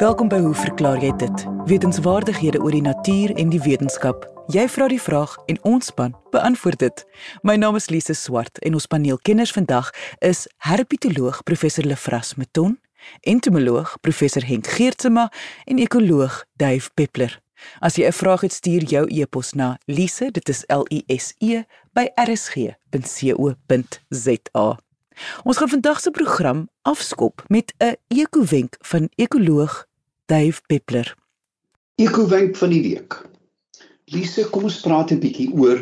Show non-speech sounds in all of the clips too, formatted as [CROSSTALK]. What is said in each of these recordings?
Welkom by Hoe verklaar jy dit? Wetenskapwaardighede oor die natuur en die wetenskap. Jy vra die vraag en ons span beantwoord dit. My naam is Lise Swart en ons paneelkenners vandag is herpetoloog professor Lefras Meton, entomoloog professor Henk Geertsma en ekoloog Dave Peppler. As jy 'n vraag het, stuur jou e-pos na lise, dit is L I S E by rsg.co.za. Ons gaan vandag se program afskop met 'n ekowenk van ekoloog Dave Peppler. Ekowenk van die week. Lise, kom ons praat 'n bietjie oor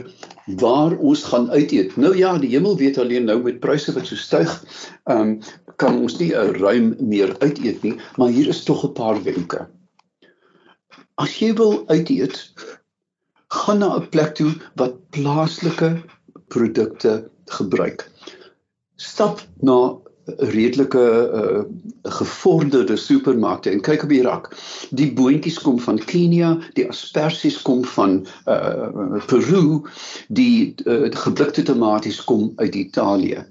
waar ons gaan uit eet. Nou ja, die hemel weet alleen nou met pryse wat so styg, ehm um, kan ons nie 'n ruim meer uit eet nie, maar hier is tog 'n paar wenke. As jy wil uit eet, gaan na 'n plek toe wat plaaslike produkte gebruik. Stap na redelike uh, gevorderde supermarkte en kyk op die rak. Die boontjies kom van Kenia, die asperges kom van uh, Peru, die uh, geblikte tomaties kom uit Italië.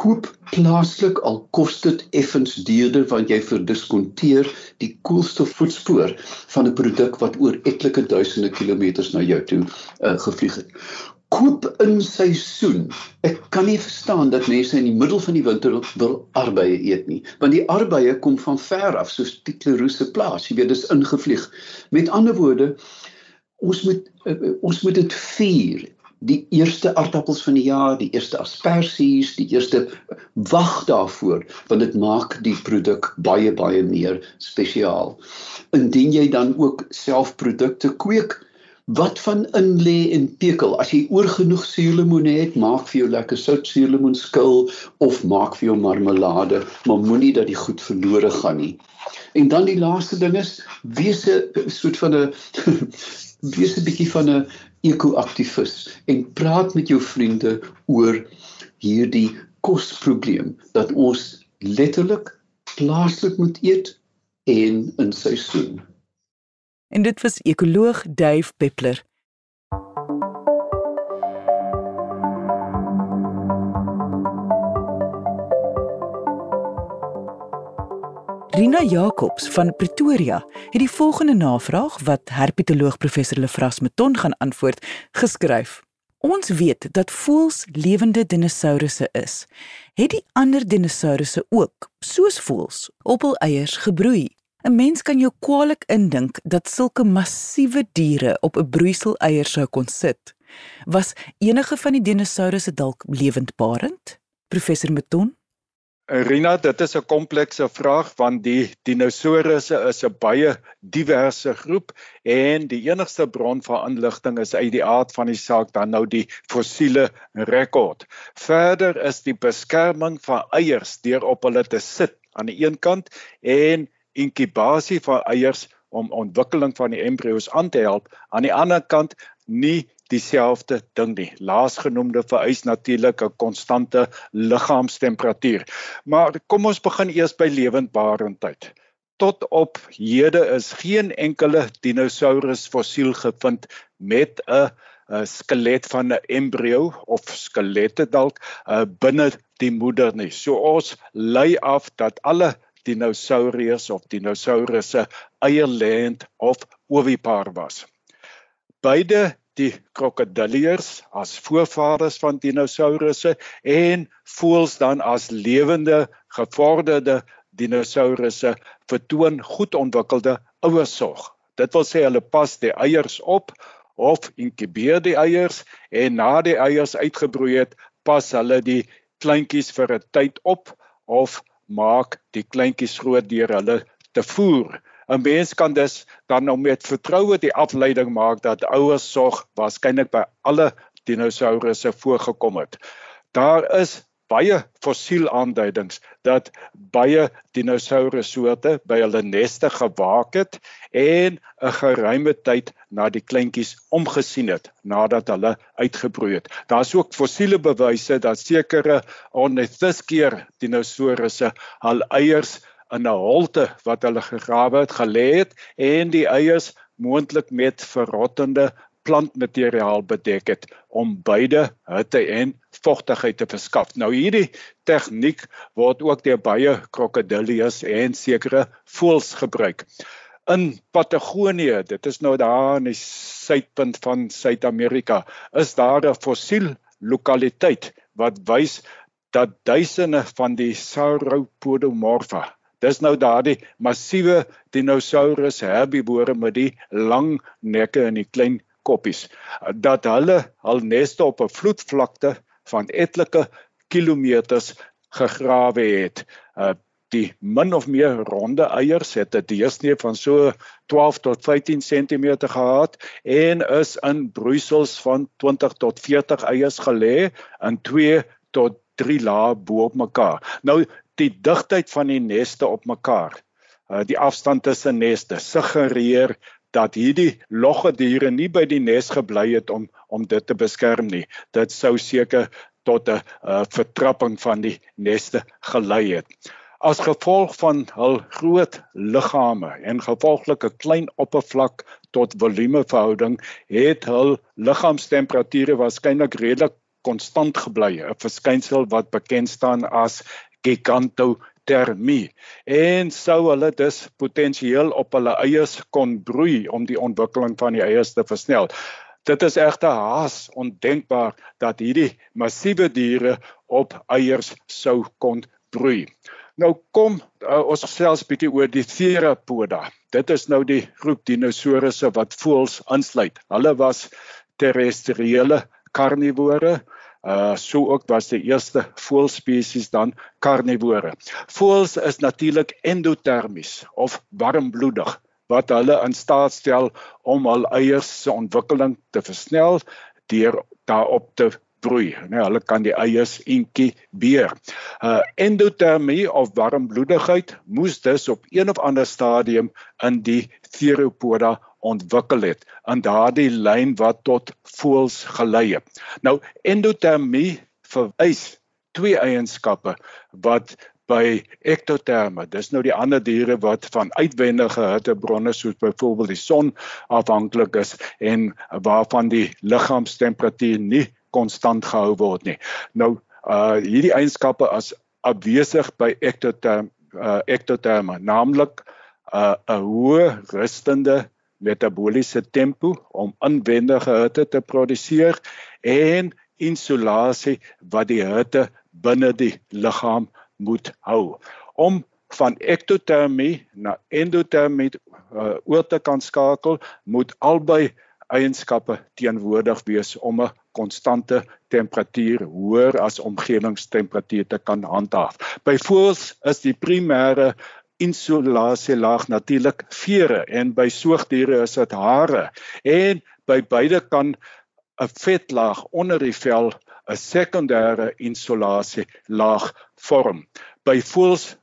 Koop plaaslik al kos dit effens duurder want jy verdiskonteer die koolstofvoetspoor van 'n produk wat oor etlike duisende kilometers na jou toe uh, gevlieg het koop in seisoen. Ek kan nie verstaan dat mense in die middel van die winter wil arbeye eet nie, want die arbeye kom van ver af, soos die Kleroese plaas. Jy weet, dis ingevlieg. Met ander woorde, ons moet uh, ons moet dit vier. Die eerste aardappels van die jaar, die eerste asperges, die eerste wag daarvoor, want dit maak die produk baie baie meer spesiaal. Indien jy dan ook self produkte kweek, Wat van in lê en pekel? As jy oor genoeg suurlemoen het, maak vir jou lekker sout suurlemoen skil of maak vir jou marmelade, maar moenie dat die goed verlore gaan nie. En dan die laaste ding is, wees 'n soort van 'n [LAUGHS] wees 'n bietjie van 'n eko-aktivis en praat met jou vriende oor hierdie kosprobleem dat ons letterlik plaaslik moet eet en in seisoen en dit was ekoloog Dave Peppler. Rina Jacobs van Pretoria het die volgende navraag wat herpetoloog professor Lefras Meton gaan antwoord geskryf. Ons weet dat voëls lewende dinosourusse is. Het die ander dinosourusse ook, soos voëls, op hul eiers gebroei? 'n Mens kan jou kwaliek indink dat sulke massiewe diere op 'n broeisel eier sou kon sit. Was enige van die dinosourusse dalk lewendbarend? Professor Meton? Rina, dit is 'n komplekse vraag want die dinosourusse is 'n baie diverse groep en die enigste bron van inligting is uit die aard van die saak dan nou die fossiele rekord. Verder is die beskerming van eiers deur op hulle te sit aan die een kant en inkubasie van eiers om ontwikkeling van die embrio's aan te help aan die ander kant nie dieselfde ding nie. Laasgenoemde vereis natuurlik 'n konstante liggaamstemperatuur. Maar kom ons begin eers by lewendbarendheid. Tot op hede is geen enkele dinosaurus fossiel gevind met 'n 'n skelet van 'n embrio of skelette dalk uh, binne die moeder nie. So ons lei af dat alle dinosauriërs of dinosourusse eierlêend of ovipar was. Beide die krokodilliërs as voorvaders van dinosourusse en voëls dan as lewende gevorderde dinosourusse vertoon goed ontwikkelde ouersorg. Dit wil sê hulle pas die eiers op of inkubeer die eiers en na die eiers uitgebroei het, pas hulle die kleintjies vir 'n tyd op of maak die kleintjies groot deur hulle te voer. 'n Mens kan dus dan nou met vertroue die afleiding maak dat ouers sorg waarskynlik by alle dinosourusse voorgekom het. Daar is baie fossiel aanduidings dat baie dinosourussoorte by hulle neste gewaak het en 'n geruime tyd na die kleintjies omgesien het nadat hulle uitgebroei het. Daar's ook fossiele bewyse dat sekere Ornithischier dinosourusse hul eiers in 'n holte wat hulle gegrawe het gelê het en die eiers moontlik met verrottende plantmateriaal bedek het om beide hitte en vogtigheid te verskaf. Nou hierdie tegniek word ook deur baie krokodillies en sekere voëls gebruik. In Patagonië, dit is nou daar in die suidpunt van Suid-Amerika, is daar 'n fossiel lokaliteit wat wys dat duisende van die Sauropodomorpha Dis nou daardie massiewe dinosaurus herbivore met die lang nekke en die klein koppies dat hulle al neste op 'n vloedvlakte van etlike kilometers gegrawe het. Uh, die min of meer ronde eiers het 'n deursnee van so 12 tot 15 cm gehad en is in broeisels van 20 tot 40 eiers gelê in 2 tot 3 lae bo op mekaar. Nou die digtheid van die neste op mekaar. Uh die afstand tussen neste suggereer dat hierdie logge diere nie by die nes gebly het om om dit te beskerm nie. Dit sou seker tot 'n uh, vertrapping van die neste gelei het. As gevolg van hul groot liggame en gevolglike klein oppervlak tot volume verhouding het hul liggaamstemperature waarskynlik redelik konstant gebly, 'n verskynsel wat bekend staan as gigantotermie en sou hulle dus potensieel op hulle eiers kon broei om die ontwikkeling van die eiers te versnel. Dit is egter haas ondenkbaar dat hierdie massiewe diere op eiers sou kon broei. Nou kom uh, ons gesels bietjie oor die theropoda. Dit is nou die groep dinosourusse wat voëls insluit. Hulle was terrestriële karnivore. Uh so ook was die eerste voëlspesies dan karnivore. Voëls is natuurlik endotermies of warmbloedig wat hulle in staat stel om hul eiers se ontwikkeling te versnel deur daarop te broei. Nee, hulle kan die eiers inkubeer. Uh endotermie of warmbloedigheid moes dus op een of ander stadium in die theropoda ontwikkel het aan daardie lyn wat tot voels gelei het. Nou endotermie verwys twee eienskappe wat by ektoterme, dis nou die ander diere wat van uitwendige hittebronne soos byvoorbeeld die son afhanklik is en waarvan die liggaamstemperatuur nie konstant gehou word nie. Nou uh hierdie eienskappe as afwesig by ektoterm uh ektoterme, naamlik uh 'n hoë rustende metabooliese tempo om inwendige hitte te produseer en insulasie wat die hitte binne die liggaam moet hou. Om van ektotermie na endotermie uh, oor te kan skakel, moet albei eienskappe teenwoordig wees om 'n konstante temperatuur hoër as omgewingstemperatuur te kan handhaaf. Byvoorbeeld is die primêre insulasielaag natuurlik vere en by soogdiere is dit hare en by beide kan 'n vetlaag onder die vel 'n sekondêre insulasielaag vorm. By voëls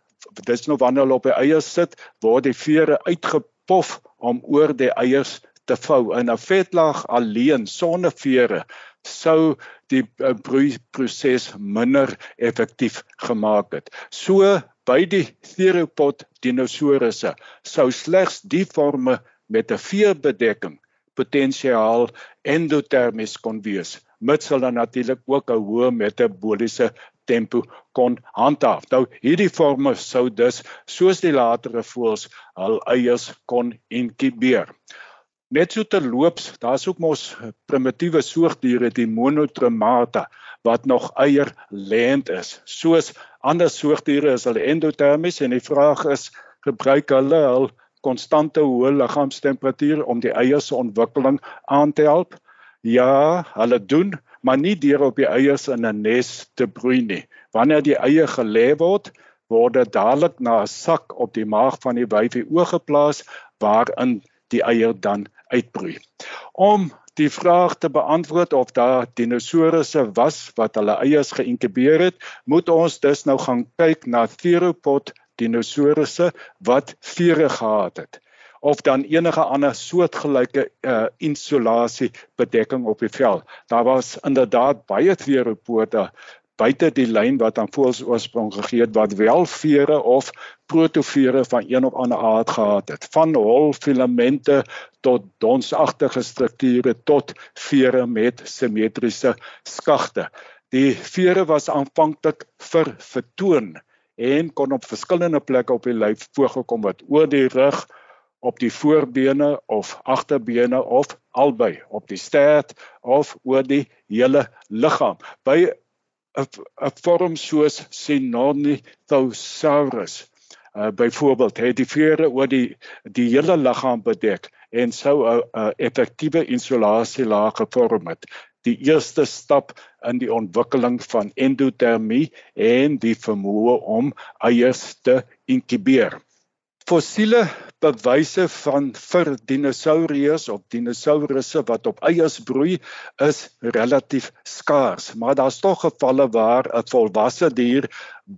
dis nou wanneer hulle op die eiers sit, word die vere uitgepof om oor die eiers te vou in 'n vetlaag alleen sonder vere sou die eh, broeiproses minder effektief gemaak het. So by die theropod dinosourusse sou slegs die forme met 'n veerbedekking potensiaal endotermies kon wees mits hulle natuurlik ook 'n hoë metabooliese tempo kon handhaaf. Nou hierdie forme sou dus soos die latere voëls hul eiers kon inkubeer. Net so terloops, daar's ook mos primitiewe soogdiere die monotremata wat nog eier lêend is. Soos ander soogdiere is hulle endotermies en die vraag is gebruik hulle hul konstante hoë liggaamstemperatuur om die eiers se ontwikkeling aan te help? Ja, hulle doen, maar nie deur op die eiers in 'n nes te broei nie. Wanneer die eie gelê word, word dit dadelik na 'n sak op die maag van die wyfie oorgeplaas waarin die eier dan uitbroei. Om die vraag te beantwoord of daar dinosourusse was wat hulle eiers geïnkubeer het, moet ons dus nou gaan kyk na theropod dinosourusse wat vere gehad het of dan enige ander soortgelyke uh, insulasie bedekking op die vel. Daar was inderdaad baie theropoda buite die lyn wat aan voels oorsprong gegee het wat wel vere of protovere van een of ander aard gehad het. Van hol filamente tot donsagtige strukture tot vere met simmetriese skagte. Die vere was aanvanklik vir vertoon en kon op verskillende plekke op die lyf voorgekom het oor die rug op die voorbene of agterbene of albei op die stert of oor die hele liggaam by 'n vorm soos Sinornithosaurus uh, byvoorbeeld het die vere oor die die hele liggaam bedek en sou 'n effektiewe insulasielaag gevorm het. Die eerste stap in die ontwikkeling van endotermie en die vermoë om eiers te inkubeer fossiele bewyse van vir dinosourus of dinosourusse wat op eiers broei is relatief skaars, maar daar's tog gevalle waar 'n volwasse dier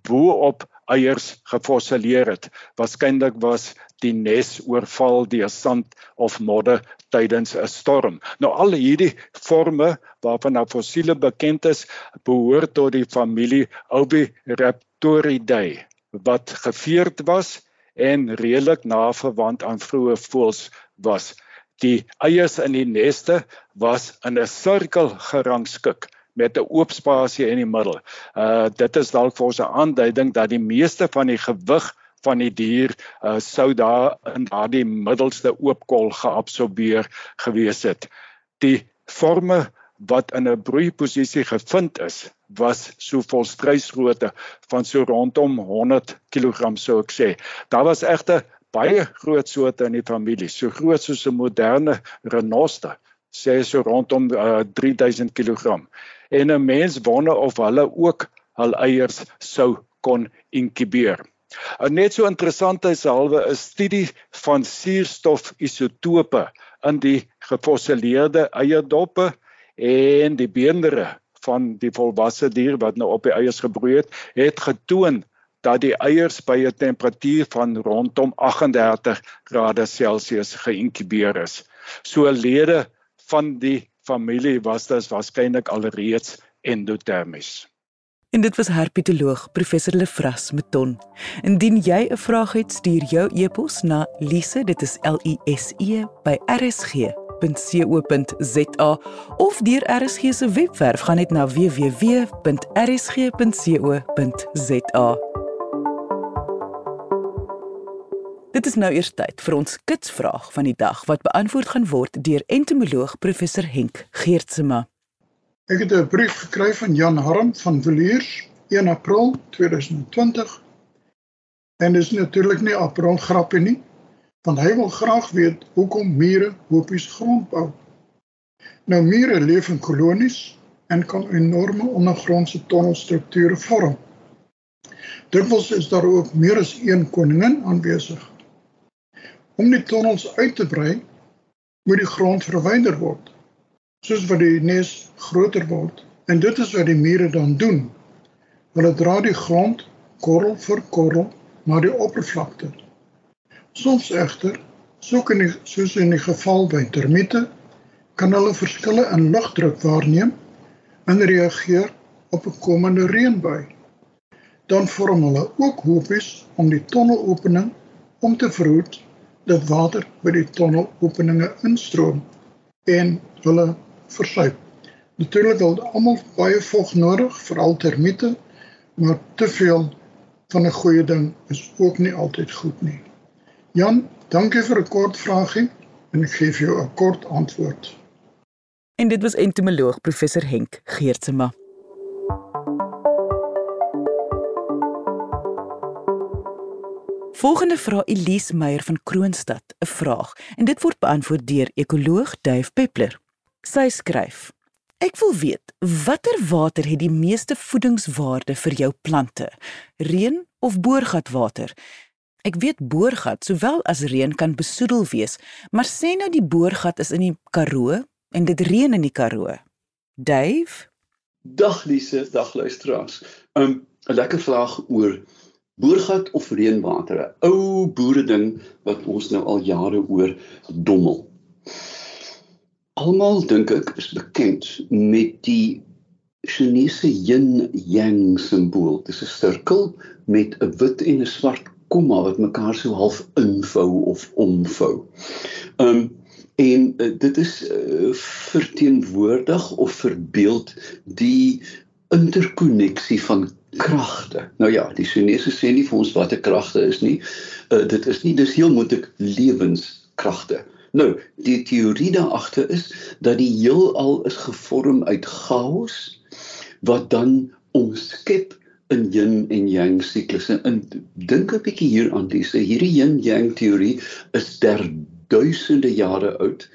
bo-op eiers gefossileer het. Waarskynlik was die nes oorval deur sand of modder tydens 'n storm. Nou al hierdie forme waarvan nou fossiele bekend is, behoort tot die familie Oviraptoridae wat geveerd was en redelik na verwant aan vroeë voëls was. Die eiers in die neste was in 'n sirkel gerangskik met 'n oop spasie in die middel. Uh dit is dalk vir ons 'n aanduiding dat die meeste van die gewig van die dier uh, sou daar in daardie middelste oop kol geabsorbeer gewees het. Die forme wat in 'n broeiposisie gevind is, was so volstruisgrootte van so rondom 100 kg sou ek sê. Daar was egter baie groot soorte in die familie, so groot soos 'n moderne renoster, sê so rondom uh, 3000 kg. En 'n mens wonder of hulle ook hul eiers sou kon inkubeer. 'n Net so interessant is halwe 'n studie van suurstofisotope in die gefossileerde eierdoppe en die beendere van die volwasse dier wat nou op die eiers gebroei het, het getoon dat die eiers by 'n temperatuur van rondom 38 grade Celsius geïnkubeer is. So lede van die familie was dit waarskynlik alreeds endotermies. En dit was herpetoloog professor Lefras Meton. Indien jy 'n vraag het, stuur jou e-pos na lise, dit is L I S E by RSG rsg.co.za of deur RSG se webwerf gaan net na www.rsg.co.za. Dit is nou eers tyd vir ons kitsvraag van die dag wat beantwoord gaan word deur entomoloog professor Henk Geertsma. Ek het 'n brief gekry van Jan Harm van Villiers 1 April 2020. En dis natuurlik nie april grappie nie want hy wil graag weet hoekom mure hopies grond bou. Nou mure leef in kolonies en kan enorme ondergrondse tonnelstrukture vorm. Dikwels is daar ook meer as een koningin aanwesig. Om die tonnels uit te brei, moet die grond verwyder word, soos wat die nes groter word. En dit is wat die mure dan doen. Hulle dra die grond korrel vir korrel na die oppervlakte Soms egter, soos in die, soos in die geval by termiete, kan hulle verskille in lugdruk waarneem en reageer op 'n komende reënbui. Dan vorm hulle ook hopies om die tonnelopening om te verhoed dat water by die tonnelopeninge instroom en hulle versuip. Natuurlik het almal baie vog nodig, veral termiete, maar te veel van 'n goeie ding is ook nie altyd goed nie. Jan, dankie vir 'n kort vraagie en ek gee vir jou 'n kort antwoord. En dit was entomoloog professor Henk Geertsma. Volgende vra Elise Meyer van Kroonstad 'n vraag en dit word beantwoord deur ekoloog Duif Peppler. Sy skryf: Ek wil weet watter water het die meeste voedingswaarde vir jou plante? Reën of boorgatwater? Ek weet boorgat sowel as reën kan besoedel wees, maar sê nou die boorgat is in die Karoo en dit reën in die Karoo. Dave? Dag Lise, dag luisteraars. Um, 'n lekker vraag oor boorgat of reënwater. 'n Ou boere ding wat ons nou al jare oor dommel. Almal dink ek is bekend met die Chinese yin-yang simbool. Dit is 'n sirkel met 'n wit en 'n swart komma wat mekaar so half invou of omvou. Um en uh, dit is uh, verteenwoordig of verbeeld die interkonneksie van kragte. Nou ja, die Chinese sê nie vir ons wat 'n kragte is nie. Uh, dit is nie dis heel moontlik lewenskragte. Nou, die teorie daar agter is dat die heelal is gevorm uit chaos wat dan omskep in yin en yang siklusse. En dink 'n bietjie hieraan, dis hierdie yin yang teorie is der duisende jare oud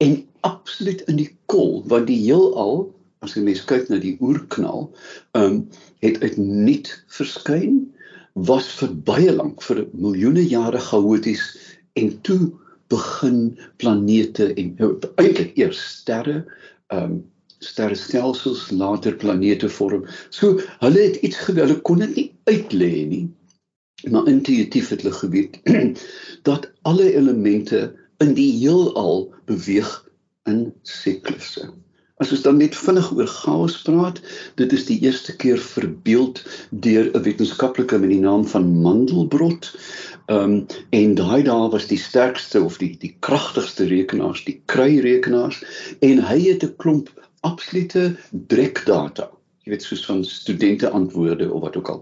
en absoluut in die kol want die heelal as jy mens kyk na die oerknal, ehm um, het uit niet verskyn, was vir baie lank vir miljoene jare chaoties en toe begin planete en eintlik eers sterre ehm um, sterrestelsels later planete vorm. So hulle het iets gewel, hulle kon dit nie uitlê nie. Maar intuïtief het hulle geweet [CLEARS THROAT] dat alle elemente in die heelal beweeg in siklusse. As ons dan net vinnig oor chaos praat, dit is die eerste keer verbeeld deur 'n wetenskaplike met die naam van Mandelbrot. Ehm um, en daai dae was die sterkste of die die kragtigste rekenaars, die kruirekenaars en hy het 'n klomp absolute drekdata jy weet soos van studente antwoorde of wat ook al.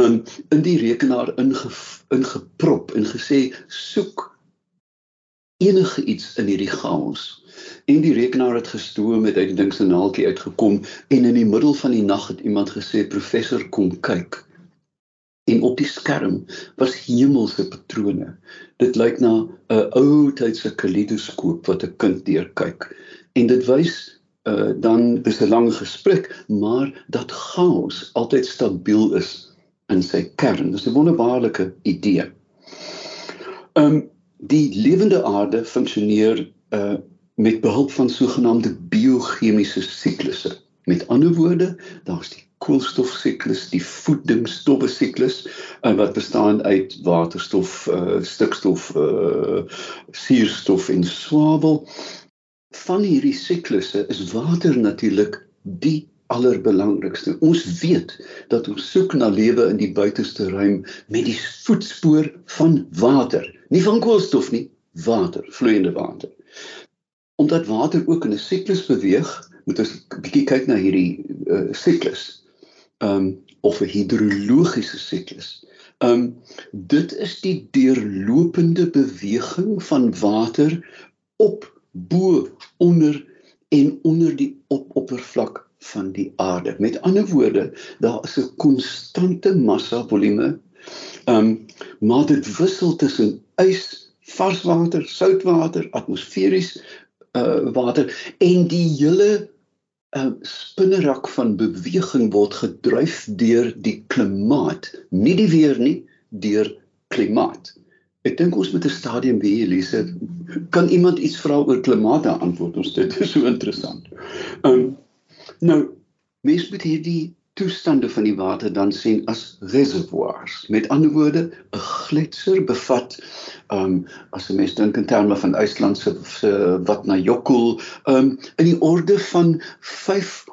Um in die rekenaar inge, ingeprop en gesê soek enige iets in hierdie chaos. En die rekenaar het gestoom het uit die ding se naaltjie uitgekom en in die middel van die nag het iemand gesê professor kom kyk. En op die skerm was hemelse patrone. Dit lyk na 'n ou tydse kaleidoskoop wat 'n kind deurkyk. En dit wys uh, dan dis 'n lang gesprek maar dat chaos altyd stabiel is in sy kern dis 'n wonderbaarlike idee um, die lewende aarde funksioneer uh, met behulp van sogenaamde biochemiese siklusse. Met ander woorde, daar's die koolstofsiklus, die voedingsstowwe siklus uh, wat bestaan uit waterstof, uh, stikstof, uh, suurstof en swavel. Van hierdie siklusse is water natuurlik die allerbelangrikste. Ons weet dat ons soek na lewe in die buiteste ruim met die voetspoor van water, nie van koolstof nie, water, vloeiende water omdat water ook in 'n siklus beweeg, moet ons 'n bietjie kyk na hierdie uh, siklus. Um of 'n hidrologiese siklus. Um dit is die deurlopende beweging van water op, bo, onder en onder die op oppervlak van die aarde. Met ander woorde, daar is 'n konstante massa volume. Um maar dit wissel tussen ys, varswater, soutwater, atmosferies uh, water en die hele uh, spinnerak van beweging word gedryf deur die klimaat, nie die weer nie, deur klimaat. Ek dink ons moet 'n stadium by Elise kan iemand iets vra oor klimaat dan antwoord ons dit [LAUGHS] is so interessant. Um nou mens moet hierdie toestande van die water dan sien as reservoirs. Met ander woorde, 'n gletser bevat ehm um, as 'n mens dink in terme van IJsland se wat na Jokul ehm um, in die orde van 5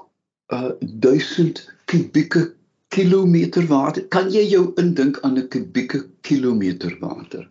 uh 1000 kubieke kilometer water. Kan jy jou indink aan 'n kubieke kilometer water?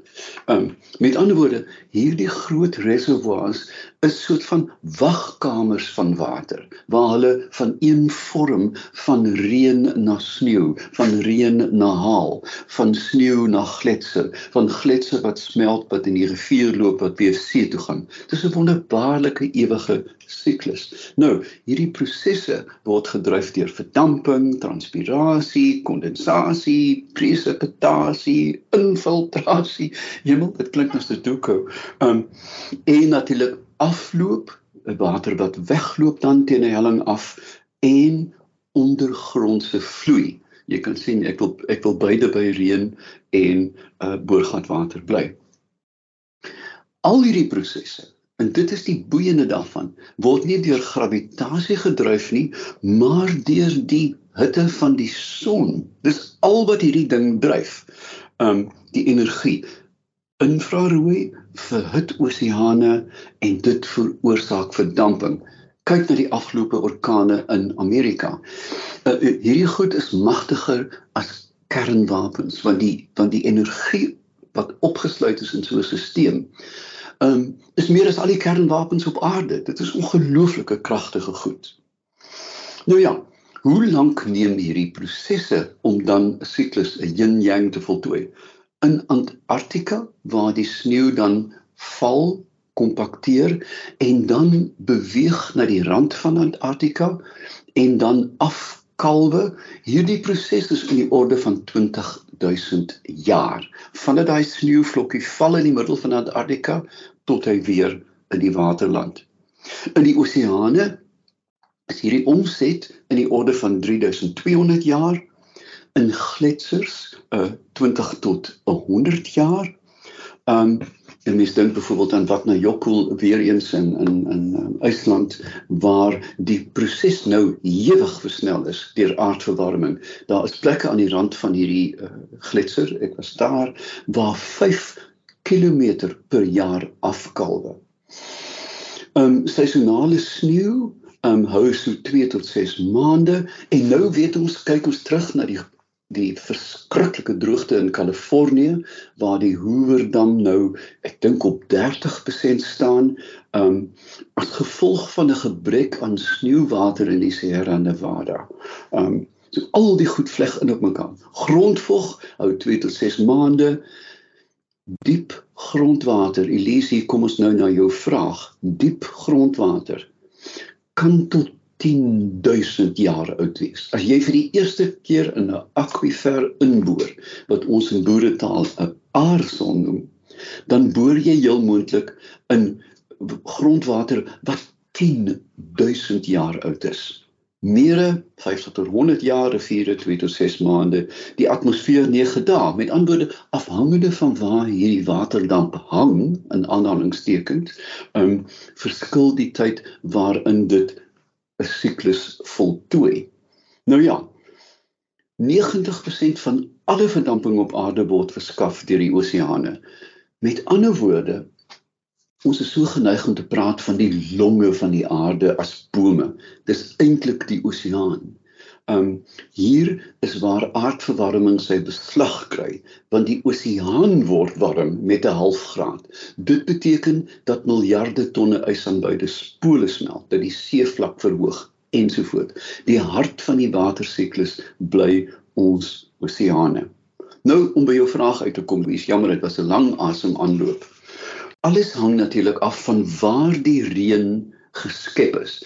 Um met ander woorde, hierdie groot reservoirs is soort van wagkamers van water waar hulle van een vorm van reën na sneeu, van reën na haal, van sneeu na gletser, van gletser wat smelt wat in die rivier loop wat weer see toe gaan. Dis 'n wonderbaarlike ewige siklus. Nou, hierdie prosesse word gedryf deur verdamping, transpirasie, kondensasie, presipitasie, infiltrasie. Hemel, dit klink as 'n doeko. Um en natuurlik afloop, water wat wegloop dan teen 'n helling af en ondergrondse vloei. Jy kan sien ek wil ek wil beide by reën en uh boorgatwater bly. Al hierdie prosesse En dit is die boeiende daarvan. Word nie deur gravitasie gedryf nie, maar deur die hitte van die son. Dis al wat hierdie ding dryf. Um die energie. Infrarooi verhit oseane en dit veroorsaak verdamping. kyk na die afgelope orkane in Amerika. Uh, hierdie goed is magtiger as kernwapens want die want die energie wat opgesluit is in so 'n stelsel um, is meer as al die kernwapens op aarde. Dit is ongelooflike kragtige goed. Nou ja, hoe lank neem hierdie prosesse om dan 'n siklus, 'n yin-yang te voltooi? In Antarktika waar die sneeu dan val kompakteer en dan beweeg na die rand van Antarktika en dan afkalwe. Hierdie proses is in die orde van 20000 jaar. Vandat daai sneeuvlokkie val in die middel van Antarktika tot hy weer in die waterland. In die oseane is hierdie omset in die orde van 3200 jaar in gletsers uh 20 tot 100 jaar. Um En mens dink byvoorbeeld aan wat na Jokul weer eens in in in um, IJsland waar die proses nou ewig versnel is deur aardverwarming. Daar is plekke aan die rand van hierdie uh, gletser, ek was daar, waar 5 km per jaar afkalwe. Um, seisonale sneeu um, hou so 2 tot 6 maande en nou weet ons kyk ons terug na die die verskriklike droogte in Kalifornië waar die Hoover dam nou ek dink op 30% staan um as gevolg van 'n gebrek aan sneeuwater in die Sierra Nevada. Um so al die goed vleg in op mekaar. Grondvog hou 2 tot 6 maande. Diep grondwater. Elise, kom ons nou na jou vraag. Diep grondwater kan tot 10000 jaar oud wees. As jy vir die eerste keer in 'n akwifer inboor wat ons in boeretaal 'n aarson noem, dan boor jy heel moontlik in grondwater wat 10000 jaar oud is. Mere 50 tot 100 jaar, riviere 2 tot 6 maande, die atmosfeer 9 dae. Met ander woorde, afhangende van waar hierdie waterdamp hang in aanhalingstekens, um, verskil die tyd waarin dit 'n siklus voltooi. Nou ja. 90% van alle verdamping op aarde word verskaf deur die oseane. Met ander woorde, ons is so geneig om te praat van die longe van die aarde as bome. Dis eintlik die oseaan. Um hier is waar aardverwarming sy beslag kry, want die oseaan word warm met 'n half graad. Dit beteken dat miljarde tonne ys aan beide pole smelt, dat die seevlak verhoog ensovoort. Die hart van die watersiklus bly ons oseane. Nou om by jou vraag uit te kom, dis jammer dit was 'n lang asem aanloop. Alles hang natuurlik af van waar die reën geskep is.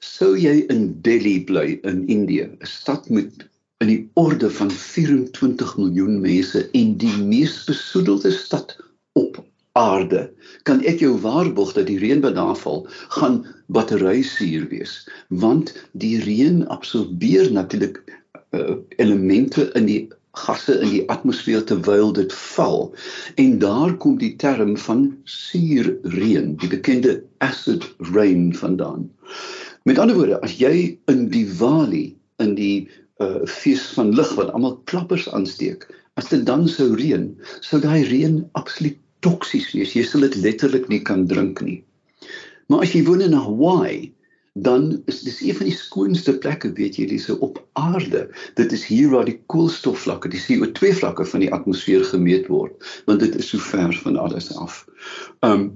Sou jy in Delhi bly in Indië, 'n stad met in die orde van 24 miljoen mense en die mees besoedelde stad op aarde, kan ek jou waarborg dat die reën wat daar val, gaan batterysuur wees, want die reën absorbeer natuurlik uh, elemente in die gasse in die atmosfeer terwyl dit val. En daar kom die term van suurreën, die bekende acid rain vandaan. Met ander woorde, as jy in Diwali in die uh fees van lig wat almal klappers aansteek, as dit dan sou reën, sou daai reën absoluut toksies wees. Jy sal dit letterlik nie kan drink nie. Maar as jy woon in Hawaii, dan is dis een van die skoonste plekke, weet jy, dis op aarde. Dit is hier waar die koolstofvlakke, die CO2 vlakke van die atmosfeer gemeet word, want dit is so ver van alles af. Um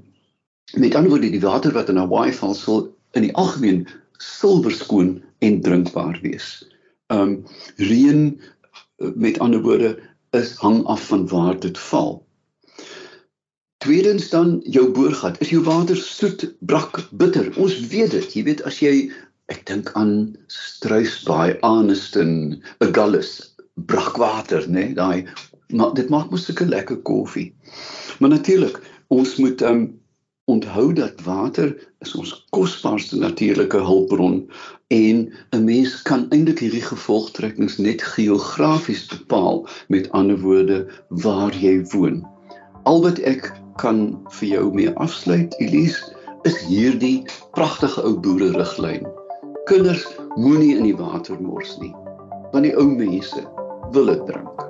met ander woorde, die water wat in Hawaii val, sal in die algemeen silwerskoon en drinkbaar wees. Um reën met ander woorde is hang af van waar dit val. Tweedens dan jou boorgat. Is jou water soet, brak, bitter? Ons weet dit. Jy weet as jy ek dink aan Struisbaai, Aniston, Agulhas, brakwater, né? Nee, daai maar dit maak mos sulke lekker koffie. Maar natuurlik, ons moet um onthou dat water is ons kosbaarste natuurlike hulpbron en 'n mens kan eintlik hierdie gevolgtrekkings net geografies bepaal met ander woorde waar jy woon. Al wat ek kan vir jou mee afsluit Elise is hierdie pragtige ou boere riglyn. Kinders moenie in die water mors nie want die ou mense wil dit drink.